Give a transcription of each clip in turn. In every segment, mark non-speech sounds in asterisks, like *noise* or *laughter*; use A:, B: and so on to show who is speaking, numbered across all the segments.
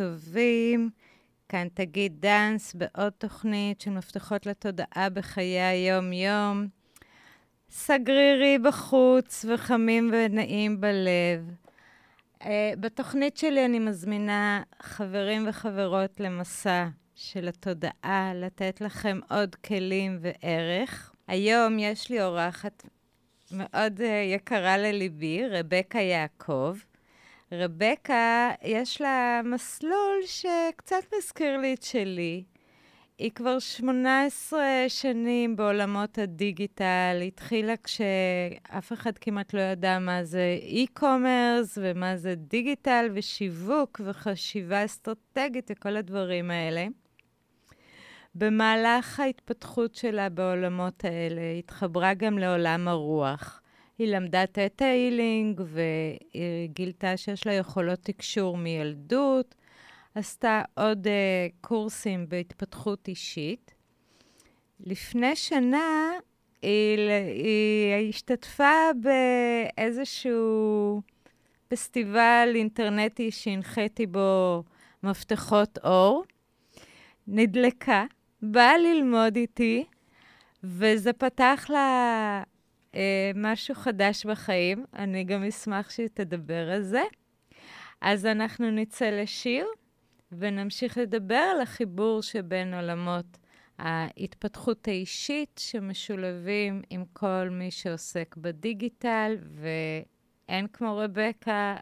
A: טובים. כאן תגיד דאנס בעוד תוכנית של מפתחות לתודעה בחיי היום-יום. סגרירי בחוץ וחמים ונעים בלב. Uh, בתוכנית שלי אני מזמינה חברים וחברות למסע של התודעה, לתת לכם עוד כלים וערך. היום יש לי אורחת מאוד uh, יקרה לליבי, רבקה יעקב. רבקה, יש לה מסלול שקצת מזכיר לי את שלי. היא כבר 18 שנים בעולמות הדיגיטל, התחילה כשאף אחד כמעט לא ידע מה זה e-commerce ומה זה דיגיטל ושיווק וחשיבה אסטרטגית וכל הדברים האלה. במהלך ההתפתחות שלה בעולמות האלה, התחברה גם לעולם הרוח. היא למדה תטא הילינג והיא גילתה שיש לה יכולות תקשור מילדות, עשתה עוד uh, קורסים בהתפתחות אישית. לפני שנה היא, היא השתתפה באיזשהו פסטיבל אינטרנטי שהנחיתי בו מפתחות אור. נדלקה, באה ללמוד איתי, וזה פתח לה משהו חדש בחיים. אני גם אשמח שהיא תדבר על זה. אז אנחנו נצא לשיר, ונמשיך לדבר על החיבור שבין עולמות ההתפתחות האישית שמשולבים עם כל מי שעוסק בדיגיטל, ואין כמו רבקה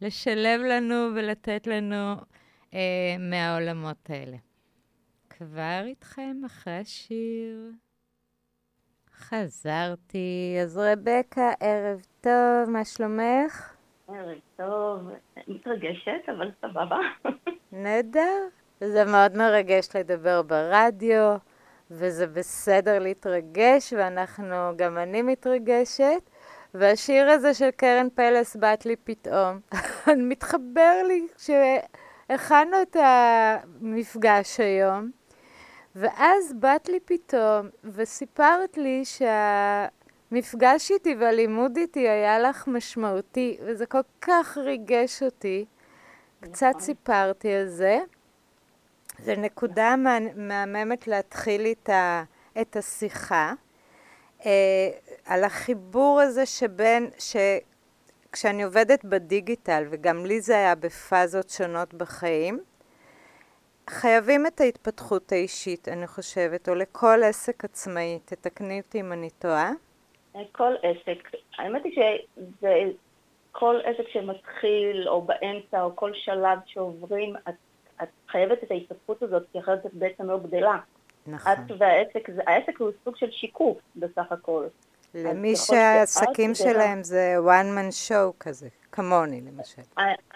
A: לשלב לנו ולתת לנו אה, מהעולמות האלה. כבר איתכם אחרי השיר. חזרתי. אז רבקה, ערב טוב, מה שלומך?
B: ערב טוב, מתרגשת, אבל סבבה.
A: נהדר. זה מאוד מרגש לדבר ברדיו, וזה בסדר להתרגש, ואנחנו, גם אני מתרגשת. והשיר הזה של קרן פלס בת לי פתאום. *laughs* מתחבר לי כשהכנו את המפגש היום. ואז באת לי פתאום וסיפרת לי שהמפגש איתי והלימוד איתי היה לך משמעותי, וזה כל כך ריגש אותי. קצת נכון. סיפרתי על זה. זו נקודה מהממת להתחיל איתה את השיחה. אה, על החיבור הזה שבין, שכשאני עובדת בדיגיטל, וגם לי זה היה בפאזות שונות בחיים, חייבים את ההתפתחות האישית, אני חושבת, או לכל עסק עצמאי. תתקני אותי אם אני טועה.
B: כל עסק. האמת היא שזה כל עסק שמתחיל, או באמצע, או כל שלב שעוברים, את, את חייבת את ההתפתחות הזאת, כי אחרת את בעצם לא גדלה.
A: נכון. את
B: והעסק, זה, העסק הוא סוג של שיקוף בסך הכל.
A: למי שהעסקים שלהם זה one man show כזה. כמוני למשל.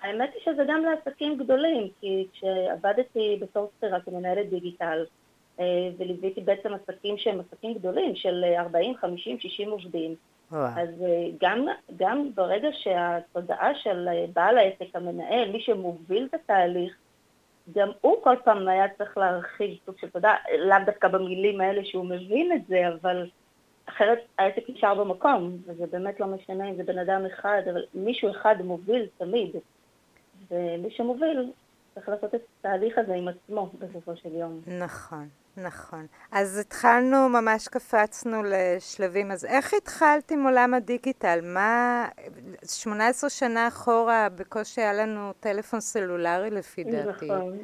B: האמת היא שזה גם לעסקים גדולים, כי כשעבדתי בתור שכירה כמנהלת דיגיטל, אה, וליוויתי בעצם עסקים שהם עסקים גדולים של 40, 50, 60 עובדים. וואו. אז אה, גם, גם ברגע שהתודעה של אה, בעל העסק, המנהל, מי שמוביל את התהליך, גם הוא כל פעם היה צריך להרחיב סוג של תודעה, לאו דווקא במילים האלה שהוא מבין את זה, אבל אחרת העסק נשאר במקום, וזה באמת לא משנה אם זה בן אדם אחד, אבל מישהו אחד מוביל תמיד, ומי שמוביל צריך לעשות את התהליך הזה עם עצמו בסופו של יום.
A: נכון, נכון. אז התחלנו, ממש קפצנו לשלבים, אז איך התחלת עם עולם הדיגיטל? מה, 18 שנה אחורה בקושי היה לנו טלפון סלולרי לפי דעתי.
B: נכון,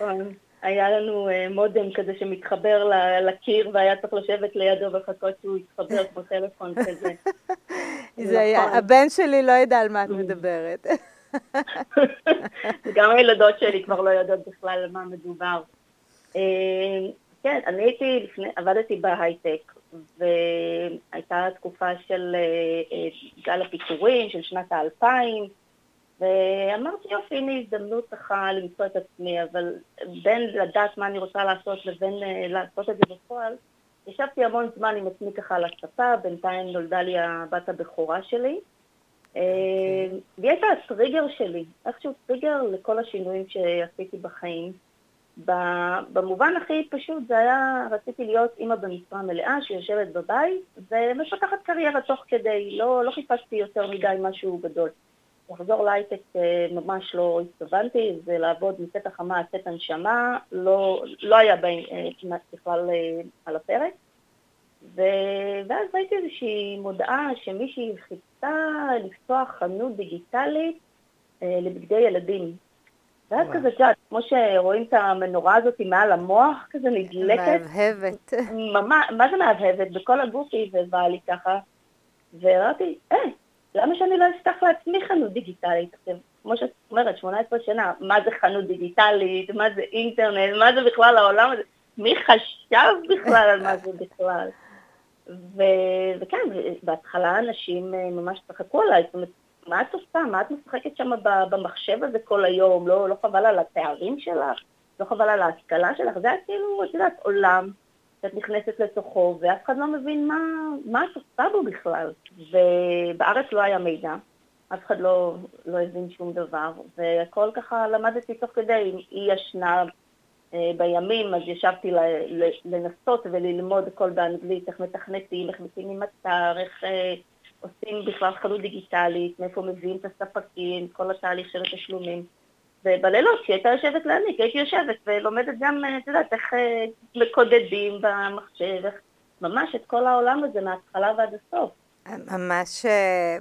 B: נכון. *laughs* היה לנו uh, מודם כזה שמתחבר לקיר והיה צריך לשבת לידו ולחכות שהוא יתחבר כמו טלפון כזה. *laughs*
A: זה היה, נכון. הבן שלי לא ידע על מה את מדברת. *laughs*
B: גם הילדות שלי כבר לא יודעות בכלל על מה מדובר. Uh, כן, אני הייתי לפני, עבדתי בהייטק, והייתה תקופה של uh, גל הפיטורים של שנת האלפיים, ואמרתי, יופי, הנה הזדמנות ככה למצוא את עצמי, אבל בין לדעת מה אני רוצה לעשות לבין uh, לעשות את זה בפועל, ישבתי המון זמן עם עצמי ככה על הספה, בינתיים נולדה לי הבת הבכורה שלי. אה, והיא הייתה הטריגר שלי, איכשהו טריגר לכל השינויים שעשיתי בחיים. במובן הכי פשוט זה היה, רציתי להיות אימא במשרה מלאה שיושבת בבית ומפתחת קריירה תוך כדי, לא, לא חיפשתי יותר מדי משהו גדול. לחזור להייטק אה, ממש לא התכוונתי, זה לעבוד מפתח חמה עד פתח הנשמה, לא, לא היה אה, כמעט בכלל אה, על הפרק. ו... ואז ראיתי איזושהי מודעה שמישהי חיפשה לפתוח חנות דיגיטלית אה, לבגדי ילדים. ואז כזה, את יודעת, כמו שרואים את המנורה הזאת מעל המוח, כזה נדלקת.
A: מהבהבת.
B: ממש, מה זה מהבהבת? בכל הגוף היא ובאה לי ככה. ואמרתי, אה, למה שאני לא אפתח לעצמי חנות דיגיטלית? עכשיו, כמו שאת אומרת, 18 שנה, מה זה חנות דיגיטלית, מה זה אינטרנט, מה זה בכלל העולם הזה? מי חשב בכלל על מה זה בכלל? ו- וכן, בהתחלה אנשים אה, ממש צחקו עליי, זאת אומרת, מה את עושה? מה את משחקת שם במחשב הזה כל היום? לא, לא חבל על התארים שלך? לא חבל על ההשכלה שלך? זה היה כאילו, את יודעת, עולם שאת נכנסת לתוכו, ואף אחד לא מבין מה, מה את עושה בו בכלל. ובארץ לא היה מידע, אף אחד לא, לא הבין שום דבר, והכל ככה למדתי תוך כדי, היא ישנה אה, בימים, אז ישבתי לנסות וללמוד הכל באנגלית, איך מתכנתים, איך מקימים אתר, איך אה, עושים בכלל חנות דיגיטלית, מאיפה מביאים את הספקים, כל התהליך של התשלומים. ובלילות, כשהיא הייתה יושבת להעניק, הייתי יושבת ולומדת גם, אה, את יודעת, איך מקודדים במחשב, איך ממש את כל העולם הזה מההתחלה ועד הסוף.
A: ממש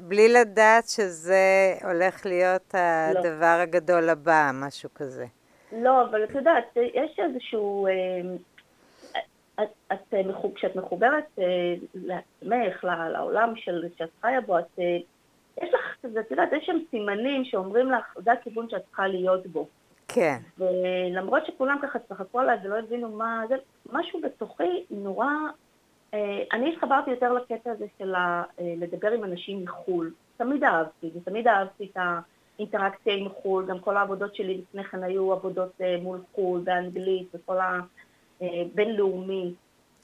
A: בלי לדעת שזה הולך להיות לא. הדבר לא. הגדול הבא, משהו כזה.
B: לא, אבל את יודעת, יש איזשהו... אה, את, את, כשאת מחוברת אה, לעצמך, לעולם של, שאת חיה בו, את, אה, לך, את יודעת, יש שם סימנים שאומרים לך, זה הכיוון שאת צריכה להיות בו.
A: כן.
B: ולמרות שכולם ככה צחקו עליי ולא הבינו מה זה, משהו בתוכי נורא... אני התחברתי יותר לקטע הזה של לדבר עם אנשים מחו"ל. תמיד אהבתי, ותמיד אהבתי את ה... אינטראקציה עם חו"ל, גם כל העבודות שלי לפני כן היו עבודות uh, מול חו"ל, באנגלית, וכל הבינלאומי.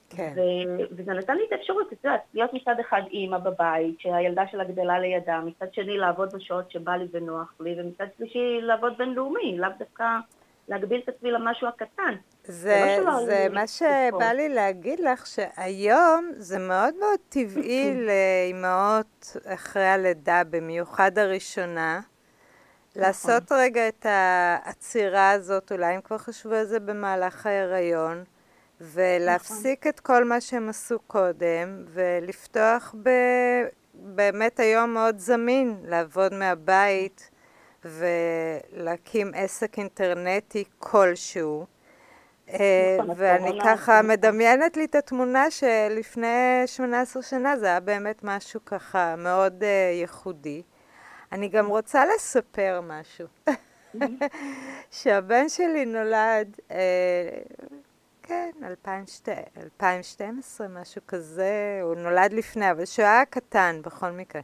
B: כן. ו- וזה נתן לי את האפשרות, את יודעת, להיות מצד אחד אימא בבית, שהילדה שלה גדלה לידה, מצד שני לעבוד בשעות שבא לי ונוח לי, ומצד שלישי לעבוד בינלאומי, לאו דווקא להגביל את עצמי למשהו הקטן.
A: זה, זה, לא זה מה שבא לי להגיד לך, שהיום זה מאוד מאוד טבעי *coughs* לאימהות אחרי הלידה, במיוחד הראשונה. נכון. לעשות רגע את העצירה הזאת, אולי הם כבר חשבו על זה במהלך ההיריון, ולהפסיק נכון. את כל מה שהם עשו קודם, ולפתוח ב... באמת היום מאוד זמין לעבוד מהבית ולהקים עסק אינטרנטי כלשהו. אה, נכון, ואני ככה מדמיינת לי את התמונה שלפני 18 שנה זה היה באמת משהו ככה מאוד אה, ייחודי. אני גם רוצה לספר משהו. *laughs* שהבן שלי נולד, אה, כן, 2012, משהו כזה, הוא נולד לפני, אבל כשהוא היה קטן, בכל מקרה.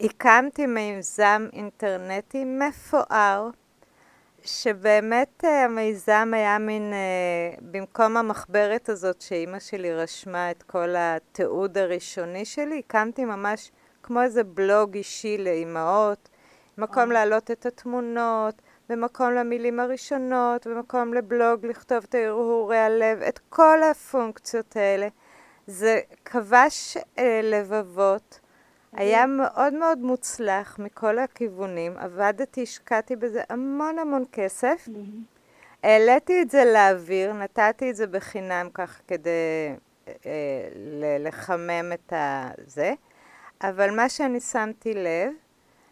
A: הקמתי מיזם אינטרנטי מפואר, שבאמת אה, המיזם היה מין, אה, במקום המחברת הזאת שאימא שלי רשמה את כל התיעוד הראשוני שלי, הקמתי ממש כמו איזה בלוג אישי לאימהות, מקום. להעלות את התמונות, ומקום למילים הראשונות, ומקום לבלוג לכתוב את הרהורי הלב, את כל הפונקציות האלה. זה כבש אה, לבבות, היה מאוד מאוד מוצלח מכל הכיוונים, עבדתי, השקעתי בזה המון המון כסף. העליתי את זה לאוויר, נתתי את זה בחינם ככה כדי אה, לחמם את הזה. אבל מה שאני שמתי לב,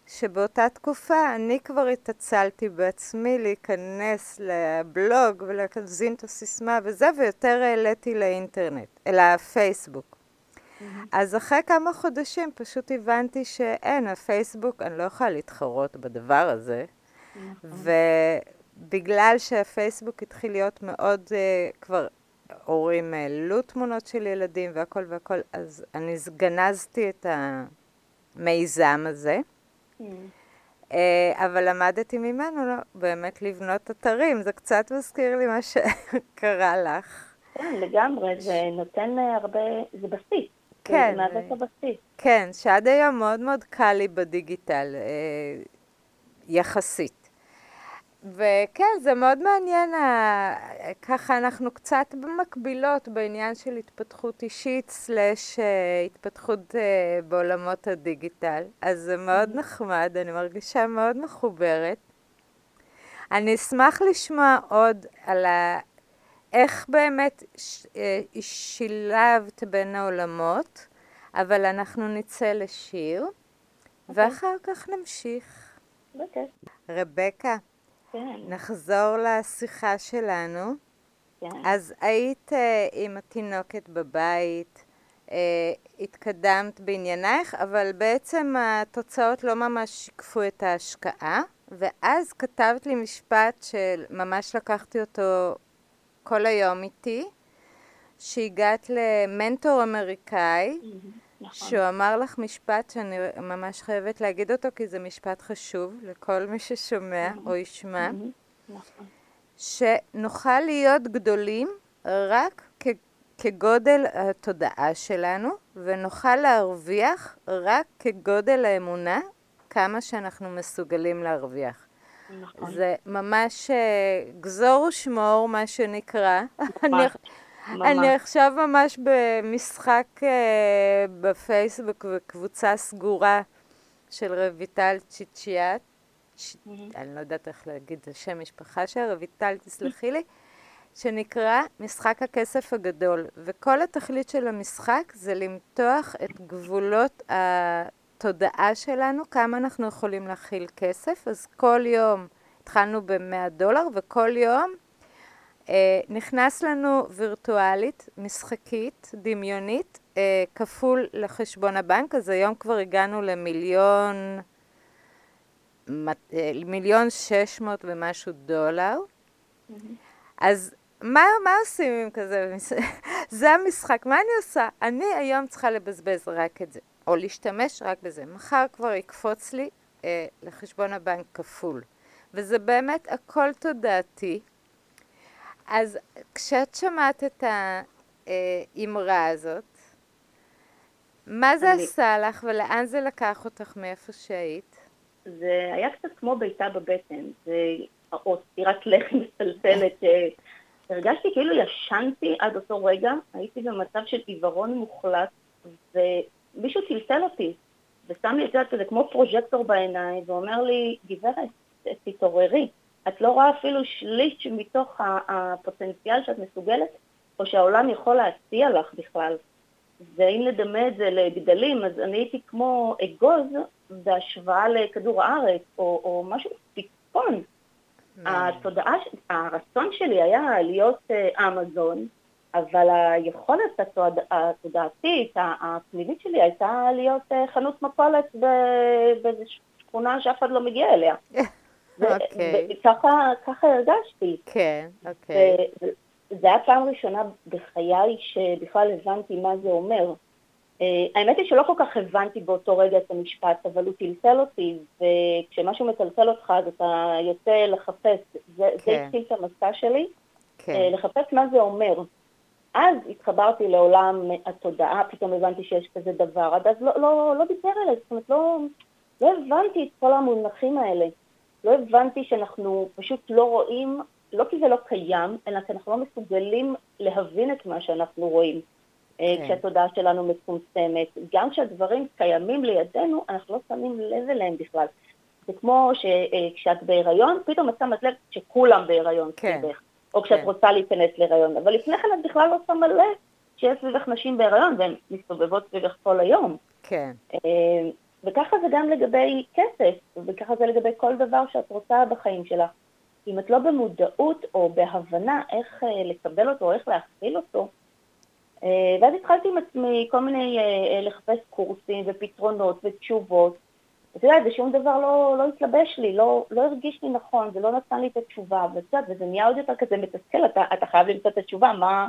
A: שבאותה תקופה אני כבר התעצלתי בעצמי להיכנס לבלוג ולהזין את הסיסמה וזה, ויותר העליתי לאינטרנט, אל הפייסבוק. Mm-hmm. אז אחרי כמה חודשים פשוט הבנתי שאין, הפייסבוק, אני לא יכולה להתחרות בדבר הזה. Mm-hmm. ובגלל שהפייסבוק התחיל להיות מאוד, uh, כבר הורים העלו תמונות של ילדים והכל והכל, אז אני גנזתי את המיזם הזה. אה, אבל למדתי ממנו לא, באמת לבנות אתרים, זה קצת מזכיר לי מה שקרה לך.
B: כן, לגמרי, זה נותן הרבה, זה בסיס. כן. זה מהווה את הבסיס.
A: כן, שעד היום מאוד מאוד קל לי בדיגיטל, אה, יחסית. וכן, זה מאוד מעניין, ככה אנחנו קצת מקבילות בעניין של התפתחות אישית סלש אה, התפתחות אה, בעולמות הדיגיטל, אז זה מאוד mm-hmm. נחמד, אני מרגישה מאוד מחוברת. אני אשמח לשמוע עוד על ה... איך באמת ש... אה, שילבת בין העולמות, אבל אנחנו נצא לשיר, okay. אוקיי. ואחר כך נמשיך.
B: Okay.
A: רבקה, כן. נחזור לשיחה שלנו. כן. אז היית uh, עם התינוקת בבית, uh, התקדמת בעניינייך, אבל בעצם התוצאות לא ממש שיקפו את ההשקעה, ואז כתבת לי משפט שממש לקחתי אותו כל היום איתי, שהגעת למנטור אמריקאי, נכון. שהוא אמר לך משפט שאני ממש חייבת להגיד אותו, כי זה משפט חשוב לכל מי ששומע או ישמע, נכון. שנוכל להיות גדולים רק כ- כגודל התודעה שלנו, ונוכל להרוויח רק כגודל האמונה, כמה שאנחנו מסוגלים להרוויח. נכון. זה ממש אה, גזור ושמור, מה שנקרא. אני, אני עכשיו ממש במשחק uh, בפייסבוק בקבוצה סגורה של רויטל צ'יצ'יאט, ש... mm-hmm. אני לא יודעת איך להגיד את השם משפחה של רויטל, תסלחי לי, שנקרא משחק הכסף הגדול, וכל התכלית של המשחק זה למתוח את גבולות התודעה שלנו, כמה אנחנו יכולים להכיל כסף, אז כל יום התחלנו ב-100 דולר, וכל יום אה, נכנס לנו וירטואלית, משחקית, דמיונית, אה, כפול לחשבון הבנק, אז היום כבר הגענו למיליון, אה, מיליון שש מאות ומשהו דולר. Mm-hmm. אז מה, מה עושים עם כזה? *laughs* זה המשחק, מה אני עושה? אני היום צריכה לבזבז רק את זה, או להשתמש רק בזה. מחר כבר יקפוץ לי אה, לחשבון הבנק כפול. וזה באמת הכל תודעתי. אז כשאת שמעת את האמרה הזאת, מה זה אני... עשה לך ולאן זה לקח אותך מאיפה שהיית?
B: זה היה קצת כמו בעיטה בבטן, זה או סטירת לחם מצלצלת, הרגשתי כאילו ישנתי עד אותו רגע, הייתי במצב של עיוורון מוחלט, ומישהו צלצל אותי, ושם לי את זה, זה כמו פרוז'קטור בעיניים, ואומר לי, גברת, תתעוררי. את לא רואה אפילו שליש מתוך הפוטנציאל שאת מסוגלת, או שהעולם יכול להציע לך בכלל. ואם נדמה את זה לגדלים, אז אני הייתי כמו אגוז בהשוואה לכדור הארץ, או, או משהו סיכון. התודעה, הרצון שלי היה להיות uh, אמזון, אבל היכולת התודעתית, הפנימית שלי, הייתה להיות uh, חנות מפולת באיזו שכונה שאף אחד לא מגיע אליה. *laughs* אוקיי. וככה הרגשתי.
A: כן, אוקיי.
B: זה היה פעם ראשונה בחיי שבכלל הבנתי מה זה אומר. Uh, האמת היא שלא כל כך הבנתי באותו רגע את המשפט, אבל הוא טלטל אותי, וכשמשהו מטלטל אותך אז אתה יוצא לחפש, זה, כן. התחיל את המסע שלי, כן. uh, לחפש מה זה אומר. אז התחברתי לעולם התודעה, פתאום הבנתי שיש כזה דבר, עד אז לא, לא, לא דיבר אליי, זאת אומרת לא, לא הבנתי את כל המונחים האלה. לא הבנתי שאנחנו פשוט לא רואים, לא כי זה לא קיים, אלא כי אנחנו לא מסוגלים להבין את מה שאנחנו רואים. אה, כן. כשהתודעה שלנו מצומצמת. גם כשהדברים קיימים לידינו, אנחנו לא שמים לב אליהם בכלל. זה כמו שכשאת אה, בהיריון, פתאום את שמת לב שכולם בהיריון כן. סביבך, או כשאת כן. רוצה להיכנס להיריון, אבל לפני כן את בכלל לא שמה לב שיש סביבך נשים בהיריון והן מסתובבות סביבך כל היום.
A: כן.
B: וככה זה גם לגבי כסף, וככה זה לגבי כל דבר שאת רוצה בחיים שלך. אם את לא במודעות או בהבנה איך אה, לקבל אותו או איך להכיל אותו, אה, ואז התחלתי עם עצמי כל מיני, אה, לחפש קורסים ופתרונות ותשובות. את יודעת, ושום דבר לא, לא התלבש לי, לא, לא הרגיש לי נכון, זה לא נתן לי את התשובה, ואת יודעת, וזה נהיה עוד יותר כזה מתסכל, אתה, אתה חייב למצוא את התשובה, מה,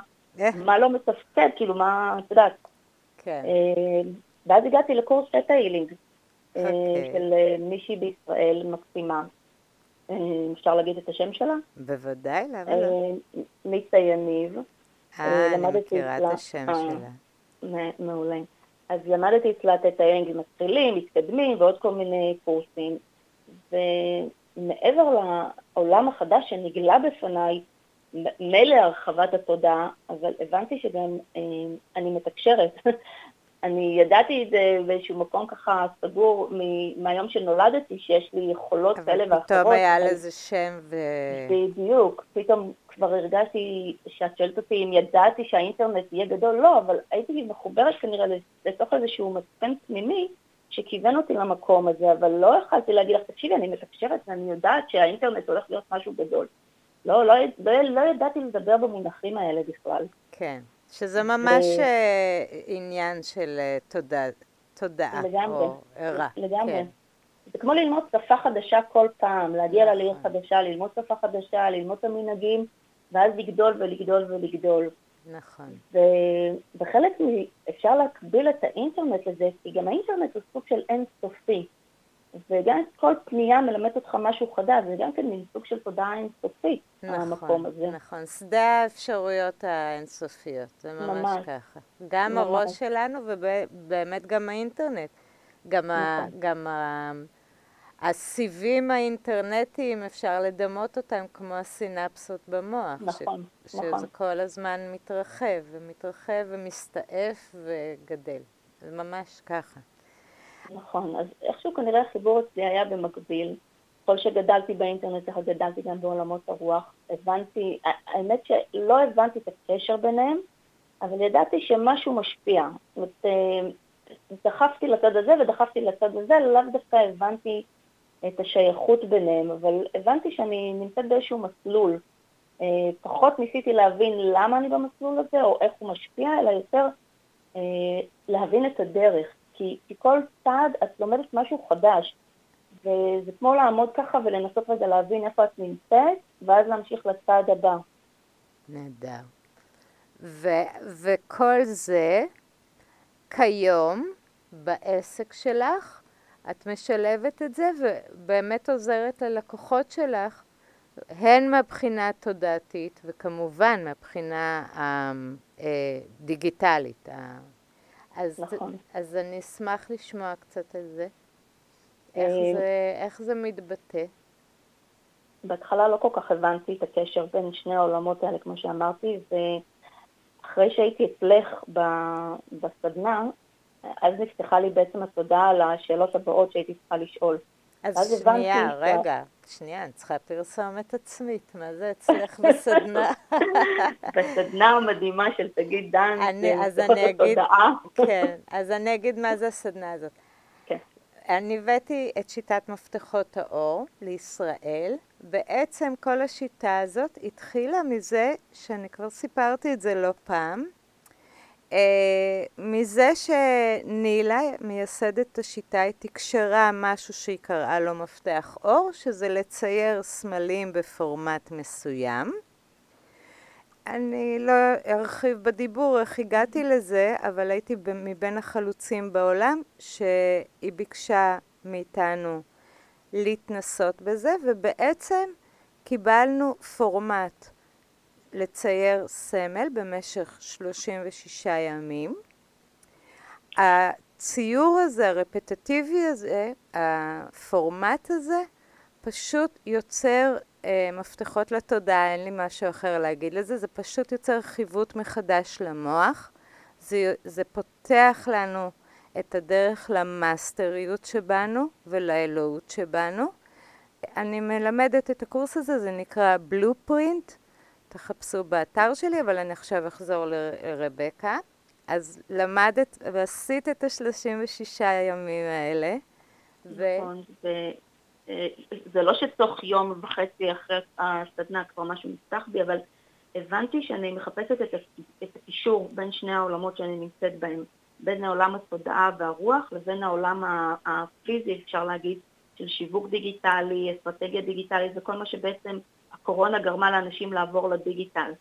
B: מה לא מתפקד, כאילו, מה, את יודעת.
A: כן.
B: ואז הגעתי לקורס תטא הילינג, okay. אה, אוקיי. של אה, מישהי בישראל מקסימה. אה, אפשר להגיד את השם שלה?
A: בוודאי, למה לא?
B: מיצה יניב.
A: אה, אני מכירה את השם שלה.
B: מעולה. אז למדתי אצלה את האנגלים מתחילים, מתקדמים ועוד כל מיני קורסים. מעבר לעולם החדש שנגלה בפניי, מילא הרחבת התודעה, אבל הבנתי שגם אה, אני מתקשרת. *laughs* אני ידעתי את זה באיזשהו מקום ככה סגור מהיום שנולדתי, שיש לי יכולות כאלה ואחרות.
A: פתאום היה לזה שם ו...
B: בדיוק, פתאום כבר הרגשתי שאת שואלת אותי אם ידעתי שהאינטרנט יהיה גדול, לא, אבל הייתי מחוברת כנראה לתוך איזשהו מצפן פנימי שכיוון אותי למקום הזה, אבל לא יכלתי להגיד לך, תקשיבי, אני מתקשרת ואני יודעת שהאינטרנט הולך להיות משהו גדול. לא, לא, לא, לא ידעתי לדבר במונחים האלה בכלל.
A: כן, שזה ממש ו... אה, עניין של אה, תודעה, תודעה
B: לגמרי,
A: או ערה.
B: לגמרי. כן. זה כמו ללמוד שפה חדשה כל פעם, להגיע נכון. לעיר חדשה, ללמוד שפה חדשה, ללמוד את המנהגים, ואז לגדול ולגדול ולגדול.
A: נכון.
B: וחלק, אפשר להקביל את האינטרנט לזה, כי גם האינטרנט הוא סוג של אינסופי. וגם כל פנייה מלמדת אותך משהו חדש, זה גם כן מין סוג של תודעה אינסופית, נכון, המקום הזה.
A: נכון, שדה האפשרויות האינסופיות, זה ממש, ממש ככה. גם ממש. הראש שלנו ובאמת גם האינטרנט. גם, נכון. ה, גם ה, הסיבים האינטרנטיים, אפשר לדמות אותם כמו הסינפסות במוח.
B: נכון,
A: ש, נכון. שזה כל הזמן מתרחב ומתרחב ומסתעף וגדל. זה ממש ככה.
B: נכון, אז איכשהו כנראה החיבור אצלי היה במקביל. ככל שגדלתי באינטרנט, ככה גדלתי גם בעולמות הרוח. הבנתי, האמת שלא הבנתי את הקשר ביניהם, אבל ידעתי שמשהו משפיע. זאת אומרת, אה, דחפתי לצד הזה ודחפתי לצד הזה, לאו דווקא הבנתי את השייכות ביניהם, אבל הבנתי שאני נמצאת באיזשהו מסלול. אה, פחות ניסיתי להבין למה אני במסלול הזה או איך הוא משפיע, אלא יותר אה, להבין את הדרך. כי, כי כל צעד את לומדת משהו חדש, וזה כמו לעמוד ככה ולנסות רגע להבין איפה את נמצאת, ואז להמשיך לצעד הבא.
A: נהדר. וכל זה כיום בעסק שלך, את משלבת את זה ובאמת עוזרת ללקוחות שלך, הן מהבחינה התודעתית וכמובן מהבחינה הדיגיטלית, אז, נכון. אז אני אשמח לשמוע קצת על זה. איך אה, זה, איך זה מתבטא?
B: בהתחלה לא כל כך הבנתי את הקשר בין שני העולמות האלה, כמו שאמרתי, ואחרי שהייתי אצלך בסדנה, אז נפתחה לי בעצם התודעה על השאלות הבאות שהייתי צריכה לשאול.
A: אז שנייה, רגע, שנייה, אני צריכה פרסומת עצמית, מה זה אצלך בסדנה? *laughs*
B: בסדנה המדהימה של תגיד דן,
A: אני, אז אני אגיד, כן, אז אני אגיד מה זה הסדנה הזאת.
B: כן.
A: אני הבאתי את שיטת מפתחות האור לישראל. בעצם כל השיטה הזאת התחילה מזה, שאני כבר סיפרתי את זה לא פעם, מזה שנילה, מייסדת השיטה, היא תקשרה משהו שהיא קראה לו מפתח אור, שזה לצייר סמלים בפורמט מסוים. אני לא ארחיב בדיבור איך הגעתי לזה, אבל הייתי מבין החלוצים בעולם שהיא ביקשה מאיתנו להתנסות בזה, ובעצם קיבלנו פורמט לצייר סמל במשך 36 ימים. הציור הזה, הרפטטיבי הזה, הפורמט הזה, פשוט יוצר אה, מפתחות לתודעה, אין לי משהו אחר להגיד לזה, זה פשוט יוצר חיווט מחדש למוח, זה, זה פותח לנו את הדרך למאסטריות שבנו ולאלוהות שבנו. אני מלמדת את הקורס הזה, זה נקרא בלופרינט, תחפשו באתר שלי, אבל אני עכשיו אחזור לרבקה. אז למדת ועשית את ה-36 ימים האלה.
B: נכון, ו... זה לא שתוך יום וחצי אחרי הסדנה כבר משהו נפתח בי, אבל הבנתי שאני מחפשת את הקישור בין שני העולמות שאני נמצאת בהם, בין העולם התודעה והרוח לבין העולם הפיזי, אפשר להגיד, של שיווק דיגיטלי, אסטרטגיה דיגיטלית וכל מה שבעצם הקורונה גרמה לאנשים לעבור לדיגיטל.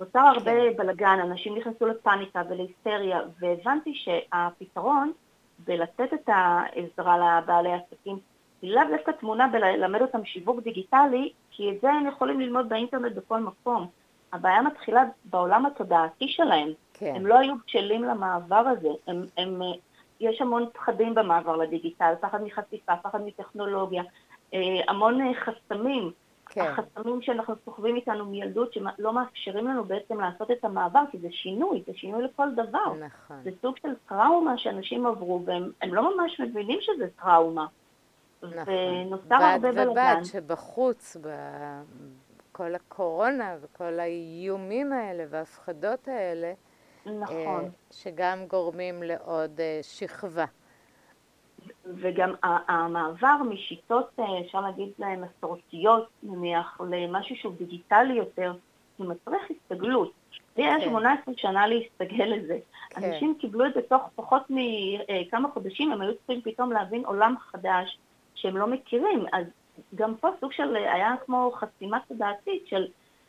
B: נוצר הרבה כן. בלאגן, אנשים נכנסו לפאניקה ולהיסטריה, והבנתי שהפתרון בלתת את העזרה לבעלי עסקים היא לאו דווקא תמונה בללמד אותם שיווק דיגיטלי, כי את זה הם יכולים ללמוד באינטרנט בכל מקום. הבעיה מתחילה בעולם התודעתי שלהם. כן. הם לא היו בשלים למעבר הזה. הם, הם, יש המון פחדים במעבר לדיגיטל, פחד מחשיפה, פחד מטכנולוגיה. המון חסמים.
A: כן.
B: החסמים שאנחנו סוחבים איתנו מילדות, שלא מאפשרים לנו בעצם לעשות את המעבר, כי זה שינוי, זה שינוי לכל דבר.
A: נכון.
B: זה סוג של טראומה שאנשים עברו, והם לא ממש מבינים שזה טראומה.
A: נכון.
B: ונוצר הרבה בלגן.
A: בד ובד שבחוץ, בכל הקורונה וכל האיומים האלה וההפחדות האלה,
B: נכון.
A: אה, שגם גורמים לעוד אה, שכבה.
B: וגם המעבר משיטות, אה, אפשר להגיד מסורתיות, נניח, למשהו שהוא דיגיטלי יותר, זה מצריך הסתגלות. לי היה 18 כן. שנה להסתגל לזה. כן. אנשים קיבלו את זה תוך פחות מכמה חודשים, הם היו צריכים פתאום להבין עולם חדש שהם לא מכירים. אז גם פה סוג של, היה כמו חסימה תודעתית של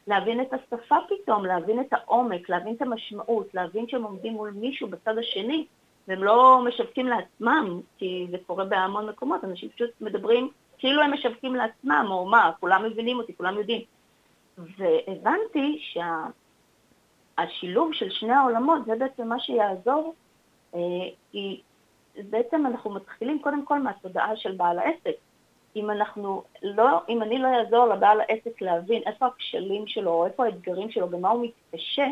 B: להבין את השפה פתאום, להבין את העומק, להבין את המשמעות, להבין שהם עומדים מול מישהו בצד השני, והם לא משווקים לעצמם, כי זה קורה בהמון מקומות, אנשים פשוט מדברים כאילו הם משווקים לעצמם, או מה, כולם מבינים אותי, כולם יודעים. והבנתי שהשילוב של שני העולמות זה בעצם מה שיעזור, אה, כי בעצם אנחנו מתחילים קודם כל מהתודעה של בעל העסק. אם אנחנו לא, אם אני לא אעזור לבעל העסק להבין איפה הכשלים שלו, או איפה האתגרים שלו, במה הוא מתקשה,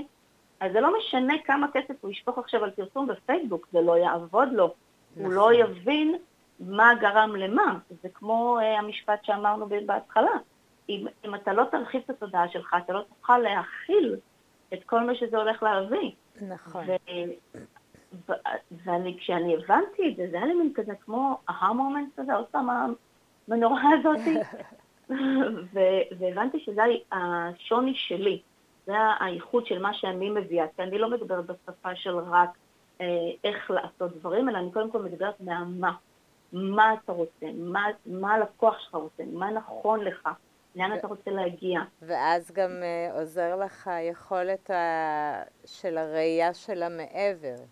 B: אז זה לא משנה כמה כסף הוא ישפוך עכשיו על פרסום בפייסבוק, זה לא יעבוד לו. נכון. הוא לא יבין מה גרם למה. זה כמו uh, המשפט שאמרנו בהתחלה. אם, אם אתה לא תרחיב את התודעה שלך, אתה לא תוכל להכיל את כל מה שזה הולך להביא.
A: נכון.
B: וכשאני הבנתי את זה, זה היה לי מין כזה כמו מומנט כזה, עוד פעם המנורה הזאת, *laughs* והבנתי שזה השוני שלי. זה הייחוד של מה שאני מביאה, כי אני לא מדברת בשפה של רק אה, איך לעשות דברים, אלא אני קודם כל מדברת מהמה. מה אתה רוצה, מה, מה הלקוח שלך רוצה, מה נכון לך, לאן אתה רוצה להגיע.
A: ואז גם אה, עוזר לך היכולת ה... של הראייה של המעבר.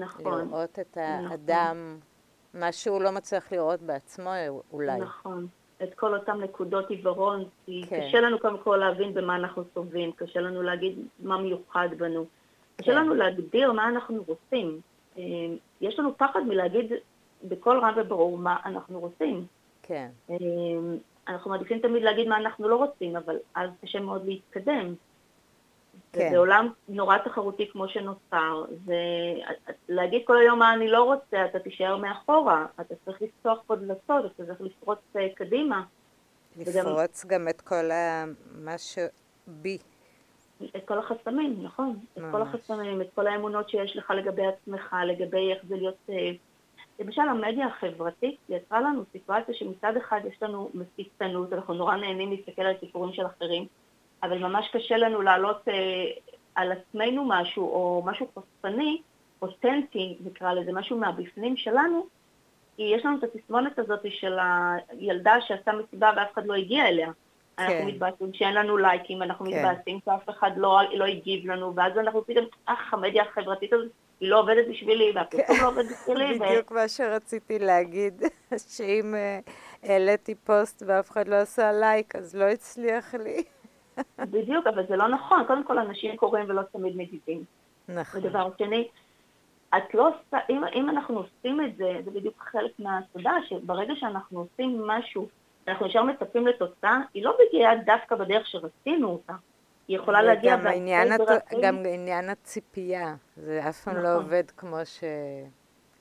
B: נכון.
A: לראות את האדם, נכון. מה שהוא לא מצליח לראות בעצמו אולי.
B: נכון. את כל אותן נקודות עיוורון, כי כן. קשה לנו קודם כל להבין במה אנחנו סובלים, קשה לנו להגיד מה מיוחד בנו, כן. קשה לנו להגדיר מה אנחנו רוצים. אה, יש לנו פחד מלהגיד בקול רם וברור מה אנחנו רוצים.
A: כן.
B: אה, אנחנו מעדיפים תמיד להגיד מה אנחנו לא רוצים, אבל אז קשה מאוד להתקדם. כן. זה עולם נורא תחרותי כמו שנוצר, ולהגיד כל היום מה אני לא רוצה, אתה תישאר מאחורה, אתה צריך לפתוח פה דלתות, אתה צריך לפרוץ אה, קדימה.
A: לפרוץ וגם... גם את כל ה... מה שבי.
B: את כל החסמים, נכון. ממש. את כל החסמים, את כל האמונות שיש לך לגבי עצמך, לגבי איך זה להיות... אה, למשל, המדיה החברתית יצרה לנו סיטואציה שמצד אחד יש לנו מפיצנות, אנחנו נורא נהנים להסתכל על סיפורים של אחרים, אבל ממש קשה לנו להעלות אה, על עצמנו משהו, או משהו חושפני, אותנטי נקרא לזה, משהו מהבפנים שלנו, כי יש לנו את התסמונת הזאת של הילדה שעשתה מסיבה ואף אחד לא הגיע אליה. כן. אנחנו מתבאסים שאין לנו לייקים, אנחנו כן. מתבאסים שאף אחד לא, לא הגיב לנו, ואז אנחנו פתאום, אך, המדיה החברתית הזאת, היא לא עובדת בשבילי, והפרסום כן. לא עובד בשבילי.
A: בדיוק ו... מה שרציתי להגיד, שאם אה, העליתי פוסט ואף אחד לא עשה לייק, אז לא הצליח לי.
B: בדיוק, אבל זה לא נכון. קודם כל, אנשים קוראים ולא תמיד מגיבים.
A: נכון.
B: ודבר שני, את לא עושה, אם, אם אנחנו עושים את זה, זה בדיוק חלק מהתודה, שברגע שאנחנו עושים משהו, אנחנו ישר מצפים לתוצאה, היא לא מגיעה דווקא בדרך שרצינו אותה. היא יכולה להגיע
A: באלפי דרכים. גם עניין הציפייה, זה אף פעם לא נכון. לא עובד כמו, ש...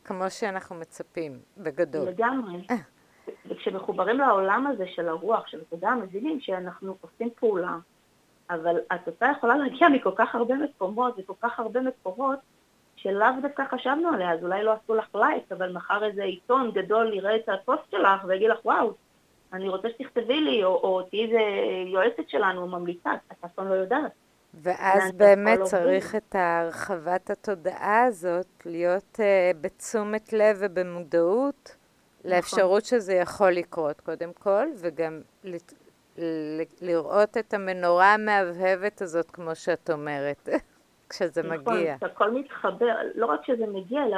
A: כמו שאנחנו מצפים, בגדול.
B: לגמרי. *laughs* וכשמחוברים לעולם הזה של הרוח, של התודעה, מבינים שאנחנו עושים פעולה, אבל התוצאה יכולה להגיע מכל כך הרבה מקומות וכל כך הרבה מקורות, שלאו דווקא חשבנו עליה, אז אולי לא עשו לך לייק, אבל מחר איזה עיתון גדול יראה את הפוסט שלך ויגיד לך, וואו, אני רוצה שתכתבי לי, או, או תהיי איזה יועצת שלנו, ממליצה, את אף פעם לא יודעת.
A: ואז באמת צריך את הרחבת התודעה הזאת, להיות uh, בתשומת לב ובמודעות. נכון. לאפשרות שזה יכול לקרות קודם כל, וגם לראות את המנורה המהבהבת הזאת, כמו שאת אומרת, *laughs* כשזה
B: נכון,
A: מגיע.
B: נכון, שהכל מתחבר, לא רק כשזה מגיע, אלא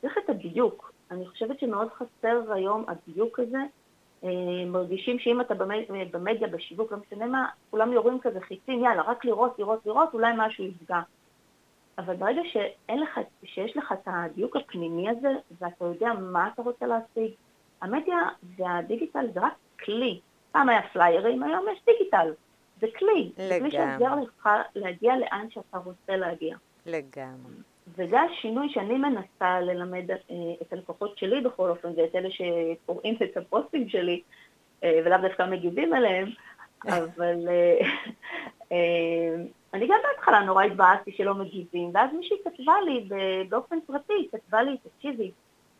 B: צריך את הדיוק. אני חושבת שמאוד חסר היום הדיוק הזה. אה, מרגישים שאם אתה במדיה, בשיווק, לא משנה מה, כולם יורים כזה חיצים, יאללה, רק לראות, לראות, לראות, אולי משהו יפגע. אבל ברגע לך, שיש לך את הדיוק הפנימי הזה, ואתה יודע מה אתה רוצה להשיג, המדיה והדיגיטל זה רק כלי. פעם היה פליירים, היום יש דיגיטל. זה כלי.
A: לגמרי.
B: זה כלי שעוזר לך להגיע לאן שאתה רוצה להגיע.
A: לגמרי.
B: וזה השינוי שאני מנסה ללמד אה, את הלקוחות שלי בכל אופן, ואת אלה שקוראים את הפוסטים שלי, אה, ולאו דווקא מגיבים עליהם, *laughs* אבל אה, אני גם בהתחלה נורא התבאסתי שלא מגיבים, ואז מישהי כתבה לי באופן פרטי, כתבה לי, תקשיבי,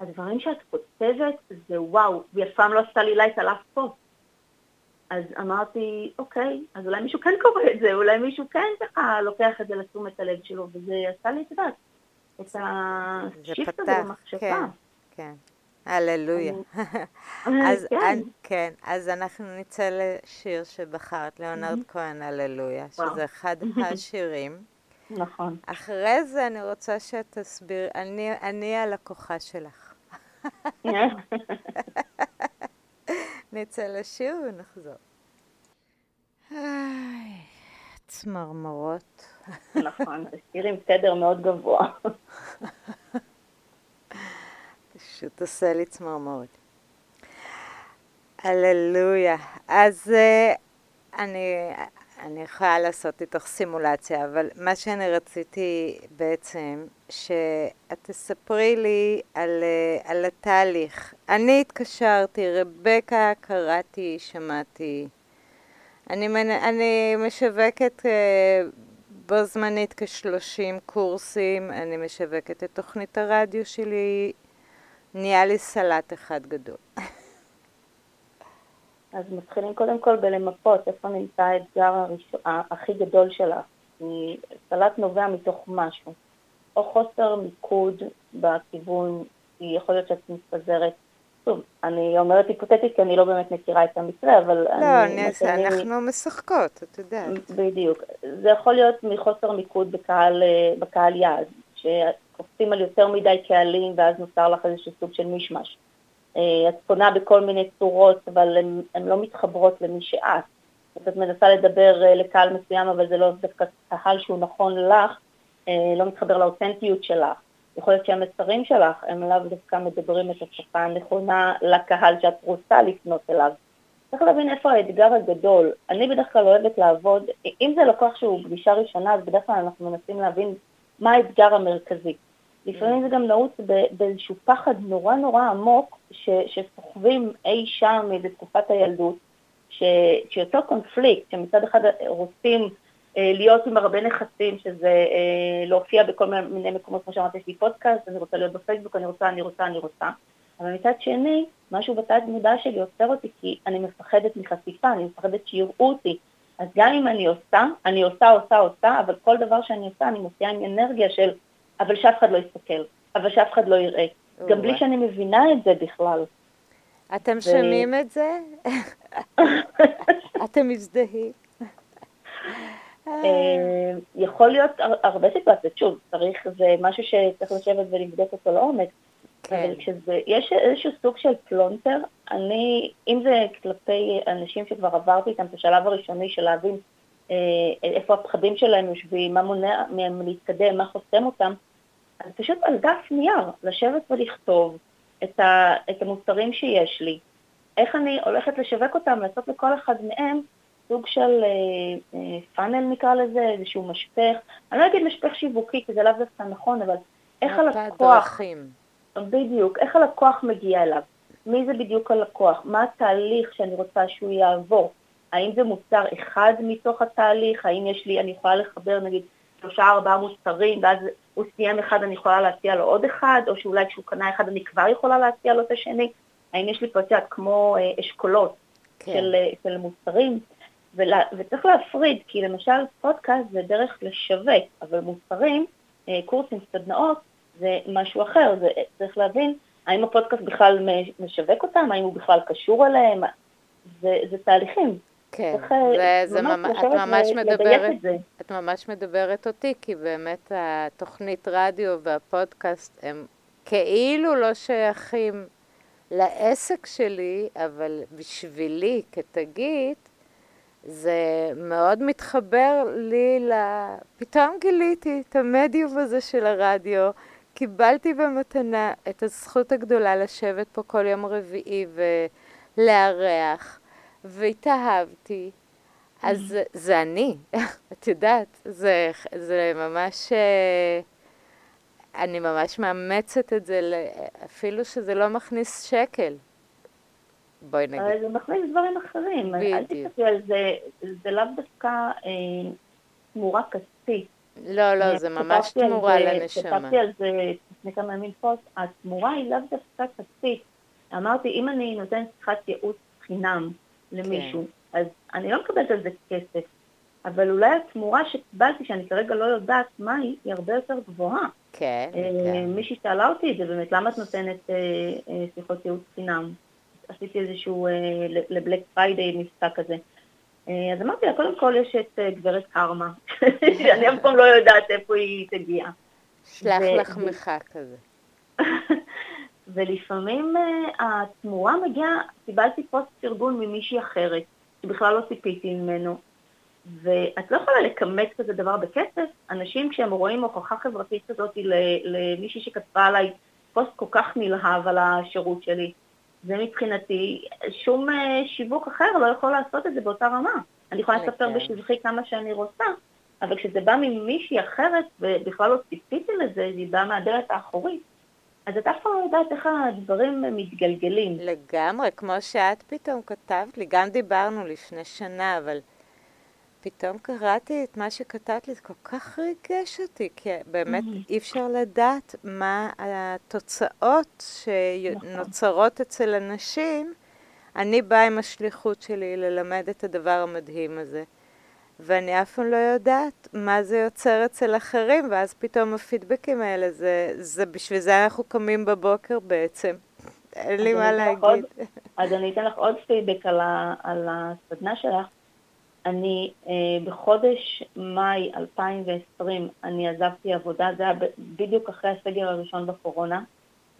B: הדברים שאת כותבת זה וואו, והיא אף פעם לא עשתה לי לייק על אף פוסט. אז אמרתי, אוקיי, אז אולי מישהו כן קורא את זה, אולי מישהו כן ככה לוקח את זה לתשומת הלב שלו, וזה עשה לי, את יודעת, את השיפט הזה במחשבה.
A: כן, כן. הללויה. *laughs* אז, כן. כן, אז אנחנו נצא לשיר שבחרת, ליאונרד כהן, הללויה, שזה אחד *laughs* השירים.
B: נכון.
A: אחרי זה אני רוצה שתסביר, אני, אני הלקוחה שלך. *laughs* נצא לשיר ונחזור. צמרמרות.
B: נכון, שיר עם סדר מאוד גבוה.
A: פשוט עושה לי צמרמורת. הללויה. אז אה, אני, אני יכולה לעשות איתך סימולציה, אבל מה שאני רציתי בעצם, שאת תספרי לי על, אה, על התהליך. אני התקשרתי, רבקה קראתי, שמעתי. אני, אני משווקת אה, בו זמנית כ-30 קורסים, אני משווקת את תוכנית הרדיו שלי, נהיה לי סלט אחד גדול. *laughs*
B: אז מתחילים קודם כל בלמפות איפה נמצא האתגר הראשון, הכי גדול שלך. סלט נובע מתוך משהו, או חוסר מיקוד בכיוון, יכול להיות שאת מתפזרת. שוב, אני אומרת היפותטית כי אני לא באמת מכירה את המקרה, אבל...
A: לא, אני, אני, אנחנו משחקות, את יודעת.
B: בדיוק. זה יכול להיות מחוסר מיקוד בקהל, בקהל יעד, שקופצים על יותר מדי קהלים ואז נוצר לך איזשהו סוג של מישמש. אה, את פונה בכל מיני צורות, אבל הן לא מתחברות למי שאת. את מנסה לדבר אה, לקהל מסוים, אבל זה לא דווקא קהל שהוא נכון לך, אה, לא מתחבר לאותנטיות שלך. יכול להיות שהמסרים שלך הם לאו דווקא מדברים את השפה הנכונה לקהל שאת רוצה לפנות אליו. צריך להבין איפה האתגר הגדול. אני בדרך כלל אוהבת לעבוד, אם זה לקוח שהוא פגישה ראשונה, אז בדרך כלל אנחנו מנסים להבין מה האתגר המרכזי. לפעמים זה גם נעוץ באיזשהו פחד נורא נורא עמוק שסוחבים אי שם מאיזה תקופת הילדות, ש, שאותו קונפליקט, שמצד אחד רוצים אה, להיות עם הרבה נכסים, שזה אה, להופיע בכל מיני מקומות, כמו שאמרתי, יש לי פודקאסט, אני רוצה להיות בפייסבוק, אני רוצה, אני רוצה, אני רוצה, אבל מצד שני, משהו בתת מודע שלי עוצר אותי, כי אני מפחדת מחשיפה, אני מפחדת שיראו אותי. אז גם אם אני עושה, אני עושה, עושה, עושה, אבל כל דבר שאני עושה, אני מוציאה עם אנרגיה של אבל שאף אחד לא יסתכל, אבל שאף אחד לא יראה. גם בלי שאני מבינה את זה בכלל.
A: אתם. שומעים את זה? *laughs* אתם מזדהים?
B: אה, יכול להיות הרבה סיטואציות, שוב, צריך, זה משהו שצריך לשבת ולבדוק אותו לעומק, כן. אבל כשזה, יש איזשהו סוג של פלונטר, אני, אם זה כלפי אנשים שכבר עברתי איתם את השלב הראשוני של להבין אה, איפה הפחדים שלהם יושבים, מה מונע מהם להתקדם, מה חוסם אותם, אז פשוט על דף נייר, לשבת ולכתוב את, ה, את המוצרים שיש לי, איך אני הולכת לשווק אותם, לעשות לכל אחד מהם סוג של אה, אה, פאנל נקרא לזה, איזשהו משפך, אני לא אגיד משפך שיווקי, כי זה לאו דווקא נכון, אבל איך הלקוח, דרכים. בדיוק, איך הלקוח מגיע אליו, מי זה בדיוק הלקוח, מה התהליך שאני רוצה שהוא יעבור, האם זה מוצר אחד מתוך התהליך, האם יש לי, אני יכולה לחבר נגיד שלושה ארבעה מוצרים, ואז הוא סיים אחד אני יכולה להציע לו עוד אחד, או שאולי כשהוא קנה אחד אני כבר יכולה להציע לו את השני. האם יש לי את כמו אה, אשכולות כן. של, אה, של מוצרים, ולה, וצריך להפריד, כי למשל פודקאסט זה דרך לשווק, אבל מוצרים, אה, קורסים, סדנאות, זה משהו אחר, זה, צריך להבין האם הפודקאסט בכלל משווק אותם, האם הוא בכלל קשור אליהם, זה, זה תהליכים.
A: כן, זה, זה ממש, את ממש מדברת, את ממש מדברת אותי, כי באמת התוכנית רדיו והפודקאסט הם כאילו לא שייכים לעסק שלי, אבל בשבילי כתגית, זה מאוד מתחבר לי ל... פתאום גיליתי את המדיום הזה של הרדיו, קיבלתי במתנה את הזכות הגדולה לשבת פה כל יום רביעי ולארח. והתאהבתי. אז זה, זה אני, *laughs* את יודעת, זה, זה ממש, אה, אני ממש מאמצת את זה, אפילו שזה לא מכניס שקל. בואי נגיד.
B: זה מכניס דברים אחרים. בדיוק. אל תסתכלי על זה, זה לאו דווקא אה, תמורה כספית.
A: לא, לא, זה ממש תמורה לנשמה.
B: כתבתי על זה לפני כמה ימים פוסט, התמורה היא לאו דווקא כספית. אמרתי, אם אני נותנת שיחת ייעוץ חינם למישהו, כן. אז אני לא מקבלת על זה כסף, אבל אולי התמורה שקיבלתי, שאני כרגע לא יודעת מה היא, היא הרבה יותר גבוהה.
A: כן, אה, כן.
B: מישהי שאלה אותי את זה באמת, למה את נותנת אה, אה, שיחות ייעוץ חינם? עשיתי איזשהו, אה, ל Black Friday מבצע כזה. אה, אז אמרתי לה, קודם כל יש את אה, גברת קרמה, *laughs* שאני אף פעם לא יודעת איפה היא תגיע.
A: שלח לחמך כזה. *laughs*
B: ולפעמים התמורה מגיעה, קיבלתי פוסט ארגון ממישהי אחרת, שבכלל לא ציפיתי ממנו, ואת לא יכולה לכמת כזה דבר בכסף. אנשים כשהם רואים הוכחה חברתית כזאת למישהי שכתבה עליי פוסט כל כך נלהב על השירות שלי, זה מבחינתי, שום אה, שיווק אחר לא יכול לעשות את זה באותה רמה. אני יכולה לספר כן. בשבחי כמה שאני רוצה, אבל כשזה בא ממישהי אחרת, ובכלל לא ציפיתי לזה, זה בא מהדלת האחורית, אז את אף פעם לא יודעת איך הדברים מתגלגלים.
A: לגמרי, כמו שאת פתאום כתבת לי, גם דיברנו לפני שנה, אבל פתאום קראתי את מה שכתבת לי, זה כל כך ריגש אותי, כי באמת. אי אפשר לדעת מה התוצאות שנוצרות נכון. אצל אנשים. אני באה עם השליחות שלי ללמד את הדבר המדהים הזה, ואני אף פעם לא יודעת מה זה יוצר אצל אחרים, ואז פתאום הפידבקים האלה, זה, זה בשביל זה אנחנו קמים בבוקר בעצם. אין לי מה להגיד. עוד,
B: אז אני אתן לך עוד פידבק על, על הסדנה שלך. אני אה, בחודש מאי 2020, אני עזבתי עבודה, זה היה בדיוק אחרי הסגר הראשון בקורונה.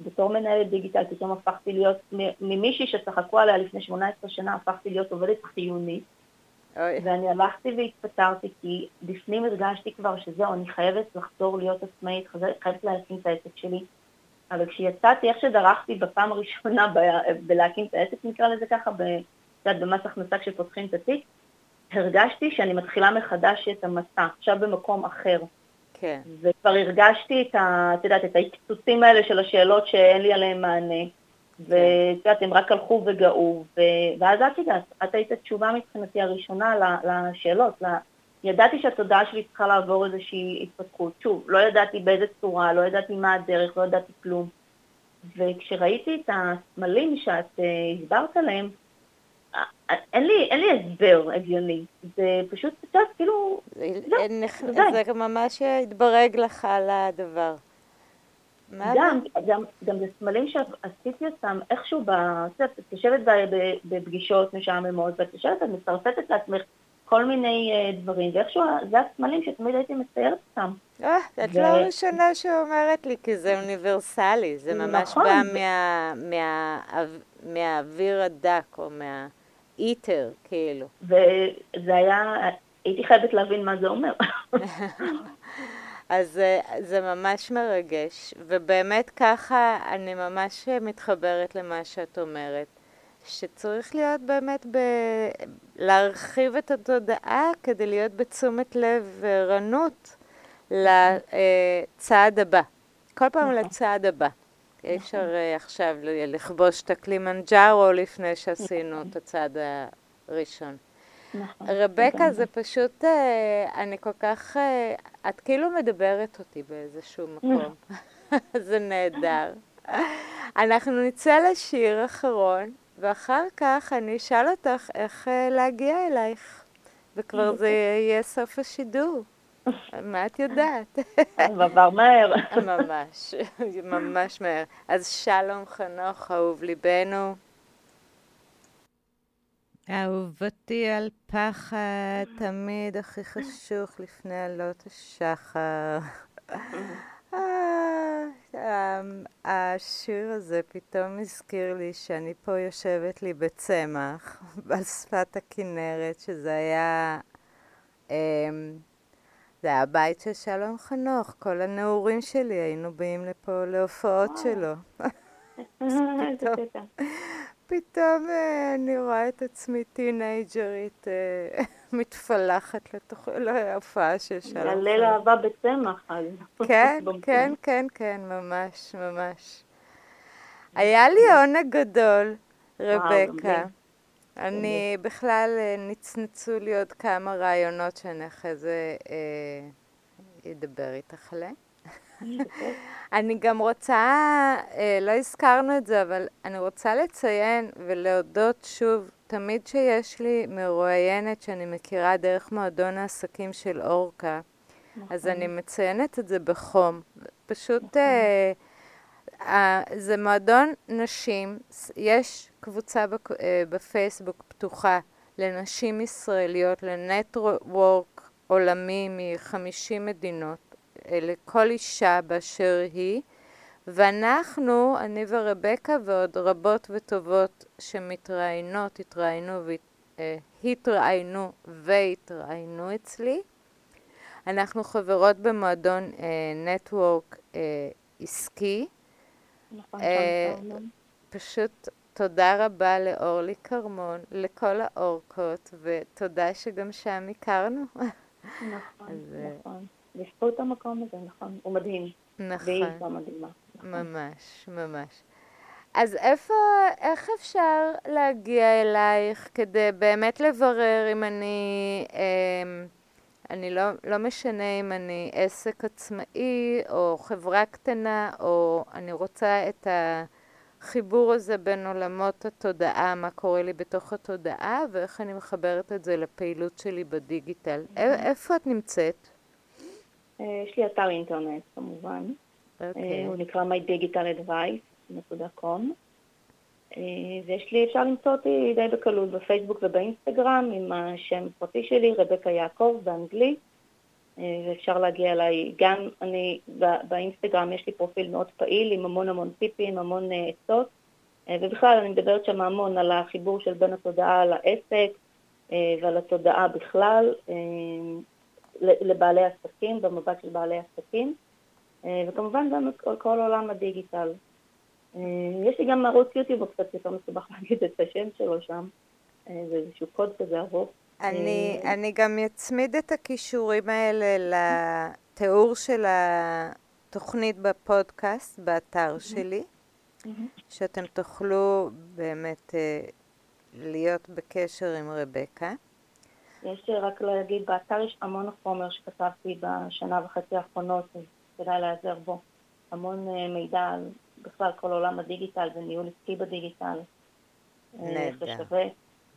B: בתור מנהלת דיגיטל פתאום הפכתי להיות, ממישהי שצחקו עליה לפני 18 שנה, הפכתי להיות עובדת חיונית. אוי. ואני הלכתי והתפטרתי כי בפנים הרגשתי כבר שזהו, אני חייבת לחזור להיות עצמאית, חייבת להקים את העסק שלי. אבל כשיצאתי, איך שדרכתי בפעם הראשונה ב- בלהקים את העסק, נקרא לזה ככה, במס הכנסה כשפותחים את התיק, הרגשתי שאני מתחילה מחדש את המסע, עכשיו במקום אחר.
A: כן.
B: וכבר הרגשתי את ה... את יודעת, את ההתפוצצים האלה של השאלות שאין לי עליהן מענה. כן. ואת יודעת, הם רק הלכו וגאו, ו... ואז את יודעת, את היית התשובה מבחינתי הראשונה לשאלות. ל... ידעתי שהתודעה שלי צריכה לעבור איזושהי התפתחות. שוב, לא ידעתי באיזה צורה, לא ידעתי מה הדרך, לא ידעתי כלום. וכשראיתי את הסמלים שאת uh, הסברת עליהם, אין לי, אין לי הסבר הגיוני, זה פשוט קצת כאילו,
A: אין, זה, זה ממש התברג לך על הדבר.
B: גם, גם, גם זה סמלים שעשיתי אותם איכשהו, את יושבת בפגישות משעממות, ואת יושבת, את מצרפתת לעצמך כל מיני uh, דברים, ואיכשהו זה הסמלים שתמיד הייתי מציירת אותם.
A: אה, את. לא הראשונה שאומרת לי, כי זה אוניברסלי, זה ממש נכון. בא מה, מה, מהאוויר הדק, או מה... איטר, כאילו.
B: וזה היה, הייתי חייבת להבין מה זה אומר. *laughs*
A: אז אה, זה ממש מרגש, ובאמת ככה אני ממש מתחברת למה שאת אומרת, שצריך להיות באמת ב... להרחיב את התודעה כדי להיות בתשומת לב וערנות לצעד הבא, כל פעם נכון. לצעד הבא. אי אפשר uh, עכשיו לכבוש את הקלימנג'ארו לפני שעשינו את הצעד הראשון. נכון. רבקה, זה פשוט, uh, אני כל כך, uh, את כאילו מדברת אותי באיזשהו מקום. *laughs* זה נהדר. אנחנו נצא לשיר אחרון, ואחר כך אני אשאל אותך איך uh, להגיע אלייך, וכבר זה יהיה סוף השידור. מה את יודעת? *laughs*
B: עבר מהר.
A: ממש, ממש מהר. אז שלום חנוך, אהוב ליבנו. אהובתי על פחד, תמיד הכי חשוך לפני עלות השחר. אה, השיר הזה פתאום הזכיר לי שאני פה יושבת לי בצמח, *laughs* על שפת הכנרת, שזה היה... אמ, זה היה הבית של שלום חנוך, כל הנעורים שלי היינו באים לפה להופעות שלו. *laughs* פתאום, אה, אני רואה את עצמי טינג'רית אה, *laughs* מתפלחת לתוך להופעה של שלום.
B: הליל אהבה בצמח.
A: כן, *laughs* כן, כן, כן, ממש, ממש. היה לי עונג גדול, רבקה. אני בכלל, אה, נצנצו לי עוד כמה רעיונות שאני אחרי זה אדבר איתך עליהם. *laughs* אני גם רוצה, אה, לא הזכרנו את זה, אבל אני רוצה לציין ולהודות שוב, תמיד שיש לי מרואיינת שאני מכירה דרך מועדון העסקים של אורקה, נכון. אז אני מציינת את זה בחום. פשוט, נכון. אה, אה, זה מועדון נשים, יש קבוצה בק, אה, בפייסבוק פתוחה לנשים ישראליות, לנטוורק עולמי מ-50 מדינות. לכל אישה באשר היא, ואנחנו, אני ורבקה ועוד רבות וטובות שמתראיינות, התראיינו והתראיינו והתראיינו אצלי. אנחנו חברות במועדון נטוורק אה, אה, עסקי.
B: נכון, אה,
A: פשוט תודה רבה לאורלי כרמון, לכל האורקות, ותודה שגם שם הכרנו.
B: נכון, אז, נכון. בזכות המקום הזה, נכון, הוא מדהים. נכון. והיא אישה מדהימה.
A: נכון. ממש, ממש. אז איפה, איך אפשר להגיע אלייך כדי באמת לברר אם אני, אה, אני לא, לא משנה אם אני עסק עצמאי או חברה קטנה, או אני רוצה את החיבור הזה בין עולמות התודעה, מה קורה לי בתוך התודעה, ואיך אני מחברת את זה לפעילות שלי בדיגיטל. איפה את נמצאת?
B: אה, יש לי אתר אינטרנט כמובן, okay. אוקיי. אה, הוא נקרא mydigitaladvice.com אה, ויש לי, אפשר למצוא אותי די בקלות בפייסבוק ובאינסטגרם עם השם הפרטי שלי, רבקה יעקב, באנגלית, ואפשר להגיע אליי, גם אני, באינסטגרם יש לי פרופיל מאוד פעיל עם המון המון טיפים, המון עצות, ובכלל אני מדברת שם המון על החיבור של בין התודעה לעסק ועל התודעה בכלל, לבעלי עסקים, במבט של בעלי עסקים, אה, וכמובן גם כל עולם הדיגיטל. אה, יש לי גם ערוץ יוטיוב, קצת יותר מסובך *laughs* להגיד את השם שלו שם, אה, זה איזשהו קוד כזה ארוך.
A: אני, אני גם אצמיד את הכישורים האלה לתיאור של התוכנית בפודקאסט, באתר שלי, שאתם תוכלו באמת להיות בקשר עם רבקה.
B: יש רק להגיד, באתר יש המון חומר שכתבתי בשנה וחצי האחרונות, אז כדאי להיעזר בו. המון אה, מידע על בכלל כל עולם הדיגיטל וניהול עסקי בדיגיטל.
A: אה, נהדר.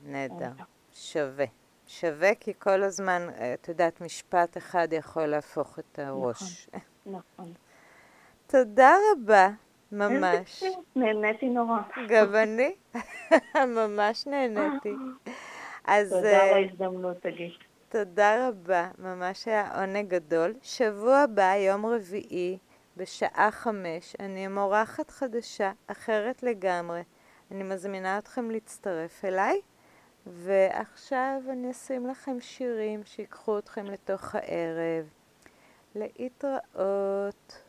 A: נהדר. שווה. שווה כי כל הזמן, אה, את יודעת, משפט אחד יכול להפוך את הראש.
B: נכון, נכון. *laughs*
A: תודה רבה, ממש. *laughs*
B: נהניתי נורא.
A: גם אני, *laughs* ממש נהניתי.
B: אז... תודה על ההזדמנות, תגיד.
A: תודה רבה, ממש היה עונג גדול. שבוע הבא, יום רביעי, בשעה חמש, אני עם אורחת חדשה, אחרת לגמרי. אני מזמינה אתכם להצטרף אליי, ועכשיו אני אשים לכם שירים שיקחו אתכם לתוך הערב. להתראות.